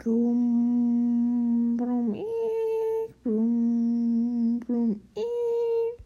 Broom, broom, eek, eh, broom, broom, eek. Eh.